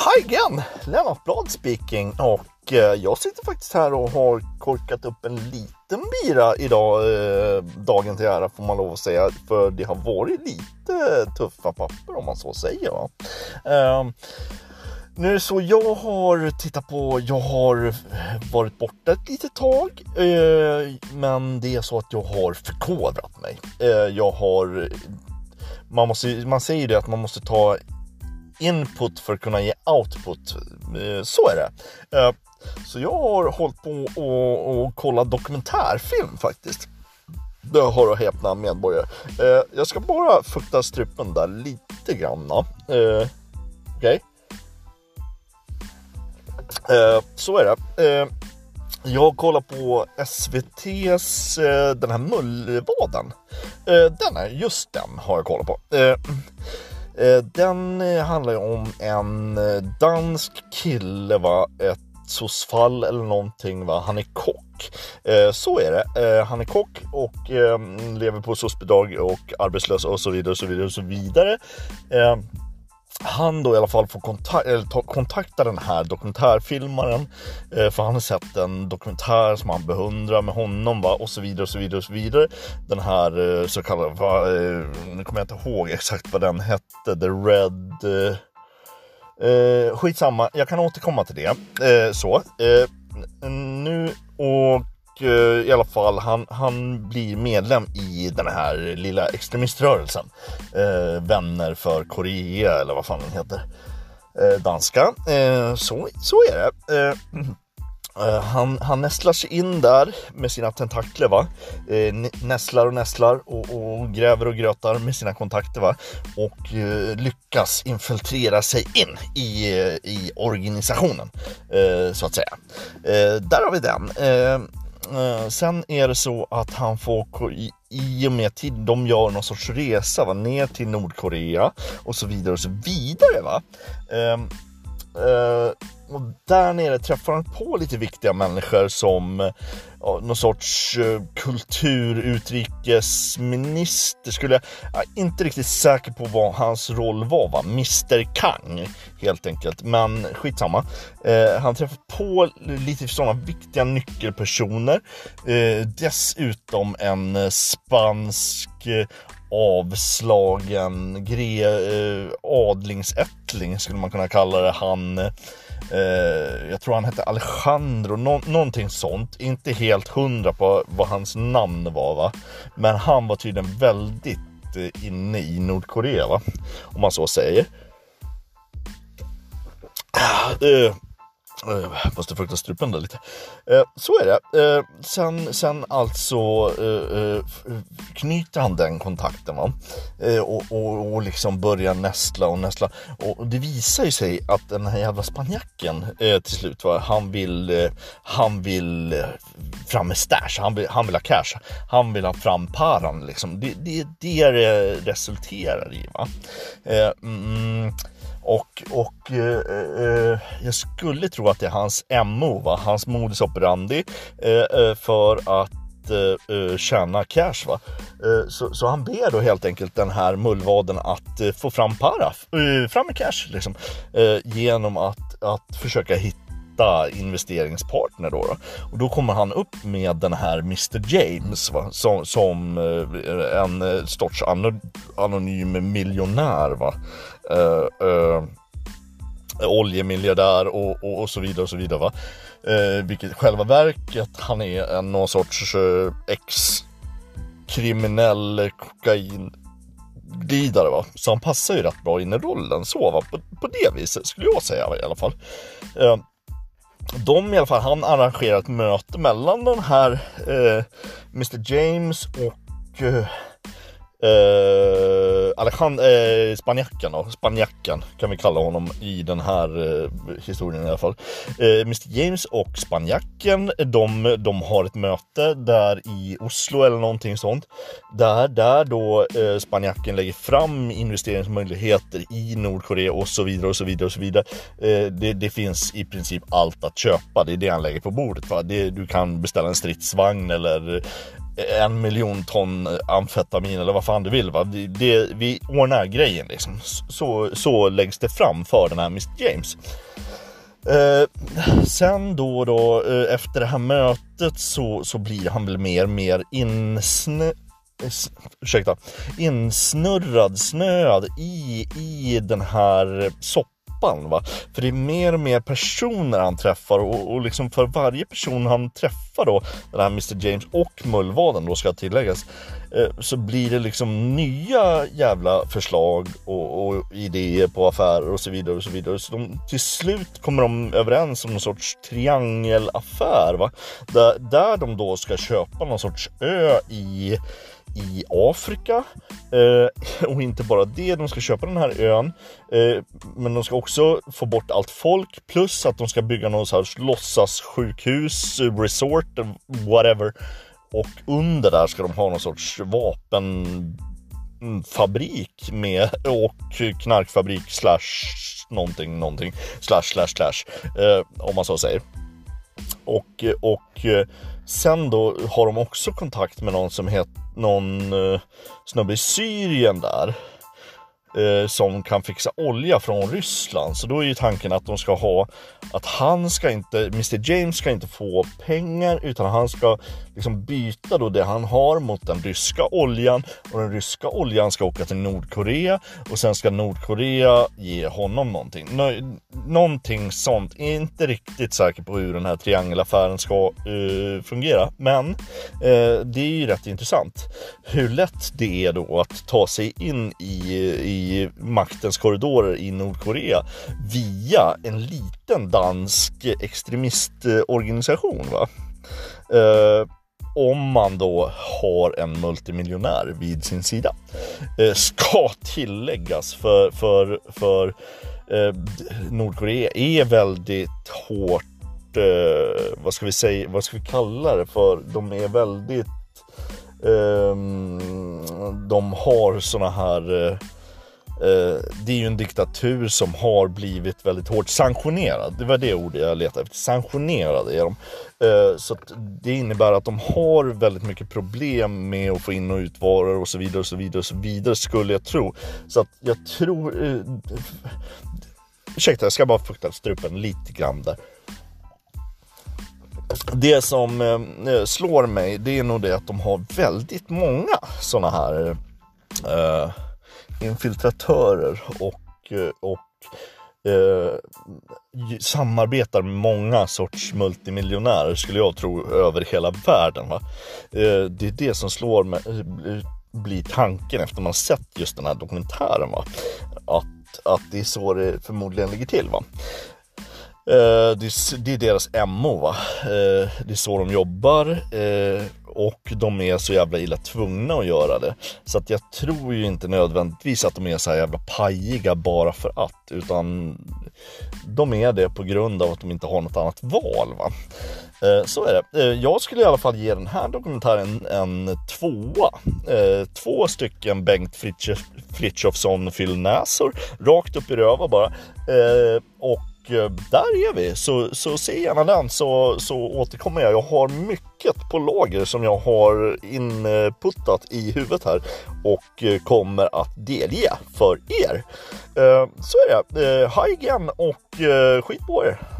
Hi again! Lennart Blad speaking och eh, jag sitter faktiskt här och har korkat upp en liten bira idag, eh, dagen till ära får man lov att säga, för det har varit lite eh, tuffa papper om man så säger. Va? Eh, nu är det så jag har tittat på, jag har eh, varit borta ett litet tag, eh, men det är så att jag har förkovrat mig. Eh, jag har, man, måste, man säger det att man måste ta input för att kunna ge output. Eh, så är det. Eh, så jag har hållit på och, och kollat dokumentärfilm faktiskt. Det har och häpna medborgare. Eh, jag ska bara fukta strupen där lite grann. Okej. Okay. Så är det. Jag kollar på SVTs den här Mullvaden. Den är just den har jag kollat på. Eh, den eh, handlar ju om en eh, dansk kille, va? ett Sosfall eller någonting. Va? Han är kock. så är det. han är kock och lever på SOS-bidrag och arbetslös och så vidare och så vidare och så vidare han då i alla fall får kontak kontakta den här dokumentärfilmaren eh, för han har sett en dokumentär som han beundrar med honom va? och så vidare och så vidare och så vidare. Den här eh, så kallade, va, eh, nu kommer jag inte ihåg exakt vad den hette, The Red Eh, eh skitsamma, jag kan återkomma till det. Eh, så. Eh, fall, han, han blir medlem i den här lilla extremiströrelsen. Eh, Vänner för Korea eller vad fan den heter. Eh, danska. Eh, så, så är det. Eh, eh, han, han nästlar sig in där med sina tentakler va. Eh, nästlar och nästlar och, och, gräver och grötar med sina kontakter va. Och eh, lyckas infiltrera sig in i, eh, i organisationen. så att säga. där har vi den. Eh, sen är det så att han får i, i och med att de gör någon sorts resa va, ner till Nordkorea och så vidare och så vidare. Va? Eh, eh, Eh, och där nere träffar han på lite viktiga människor som ja, någon sorts eh, uh, kulturutrikesminister skulle jag, jag är inte riktigt säker på vad hans roll var va, Mr Kang helt enkelt, men skitsamma. Eh, han träffar på lite sådana viktiga nyckelpersoner. Dessutom en spansk avslagen gre, eh, adlingsättling skulle man kunna kalla det. Han Eh, jag tror han hette Alejandro, no någonting sånt. Inte helt hundra på vad hans namn var va. Men han var tydligen väldigt eh, inne i Nordkorea va. Om man så säger. Ah, eh, Eh, jag måste fukta strupen där lite. Eh, så är det. Eh, sen, sen alltså eh, eh, knyter han den kontakten va? Och, och, och liksom börjar nästla och nästla. Och det visar ju sig att den här jävla spanjacken till slut, va? han vill, han vill fram med stash, han vill, han vill ha cash, han vill ha fram paran liksom. Det, det, det resulterar i. Va? Mm, mm och, och eh, eh, jag skulle tro att det är hans MO, va? hans modus operandi eh, eh för att eh, eh, tjäna cash. Va? Eh, så, så, han ber då helt enkelt den här mullvaden att få fram para, fram med cash liksom, genom att, att försöka hitta investeringspartner då, då, Och då kommer han upp med den här Mr James va? Som, som eh, en eh, sorts anonym miljonär. Va? Uh, uh, oljemiljardär och, och, och, så vidare och så vidare. Va? Eh, vilket själva verket han är en någon sorts eh, ex-kriminell kokain glidare va. Så han passar ju rätt bra in i rollen så va. På, på det viset skulle jag säga i alla fall. Eh, de i alla fall, han arrangerar ett möte mellan den här eh, Mr James och eh, Eh, Alejandro, eh, spanjacken då, spanjacken kan vi kalla honom i den här eh, historien i alla fall. Eh, Mr James och spanjacken, de, de har ett möte där i Oslo eller någonting sånt. Där, där då eh, spanjacken lägger fram investeringsmöjligheter i Nordkorea och så vidare och så vidare och så vidare. Eh, det, det, finns i princip allt att köpa, det är det han lägger på bordet. Va? Det, du kan beställa en stridsvagn eller en miljon ton amfetamin eller vad fan du vill. Va? Det, det, vi ordnar grejen liksom. Så, så läggs det fram för den här Mr James. Eh, sen då, då eh, efter det här mötet så, så blir han väl mer mer insnö ursäkta, insnurrad, snöad i, i den här soppan pappan. Va? För det är mer och mer personer han träffar och, och liksom för varje person han träffar då, den här Mr James och mullvaden då ska tilläggas, eh, så blir det liksom nya jävla förslag och, och, idéer på affärer och så vidare och så vidare. Så de, till slut kommer de överens om någon sorts triangelaffär va? Där, där de då ska köpa någon sorts ö i i Afrika. Eh, och inte bara det, de ska köpa den här ön. Eh, men de ska också få bort allt folk plus att de ska bygga någon sorts låtsassjukhus, resort, whatever. Och under där ska de ha någon sorts vapenfabrik med och knarkfabrik slash någonting, någonting, slash, slash, slash, eh, om man så säger. Och, och eh, sen då har de också kontakt med någon som heter någon eh, snubbe i Syrien där. eh, Eh, som kan fixa olja från Ryssland. Så då är ju tanken att de ska ha att han ska inte, Mr James ska inte få pengar utan han ska liksom byta då det han har mot den ryska oljan och den ryska oljan ska åka till Nordkorea och sen ska Nordkorea ge honom någonting. Nå någonting sånt. Jag är Inte riktigt säker på hur den här triangelaffären ska uh, fungera, men uh, det är ju rätt intressant hur lätt det är då att ta sig in i, i maktens korridorer i Nordkorea via en liten dansk extremistorganisation. Va? Eh, om man då har en multimiljonär vid sin sida. Eh, ska tilläggas för, för, för eh, Nordkorea är väldigt hårt, eh, vad ska vi säga, vad ska vi kalla det för? De är väldigt, ehm, de har såna här eh, Eh, det är ju en diktatur som har blivit väldigt hårt sanktionerad. Det var det ordet jag letade efter. Sanktionerade är de. Eh, så det innebär att de har väldigt mycket problem med att få in och ut varor och så vidare och så vidare och så vidare skulle jag tro. Så att jag tror... Eh, ursäkta, jag ska bara fukta strupen lite grann där. Det som slår mig, det är nog det att de har väldigt många sådana här uh, infiltratörer och, eh, och eh, samarbetar med många sorts multimiljonärer skulle jag tro över hela världen. Va? Eh, det är det som slår mig, eh, blir tanken efter man sett just den här dokumentären. Va? Att, att det är så det förmodligen ligger till. Va? Eh, det, är, det är deras MO va. Eh, det är så de jobbar eh, och de är så jävla illa tvungna att göra det. Så att jag tror ju inte nödvändigtvis att de är så här jävla pajiga bara för att, utan de är det på grund av att de inte har något annat val. Va? Så är det. Jag skulle i alla fall ge den här dokumentären en tvåa. Två stycken Bengt Frithiofsson fyllnäsor rakt upp i röva bara. Och Eh, där är vi, så, så se gärna den så, så återkommer jag. Jag har mycket på lager som jag har inputtat i huvudet här och eh, kommer att delge för er. Eh, så är det. Hej igen och skit på er!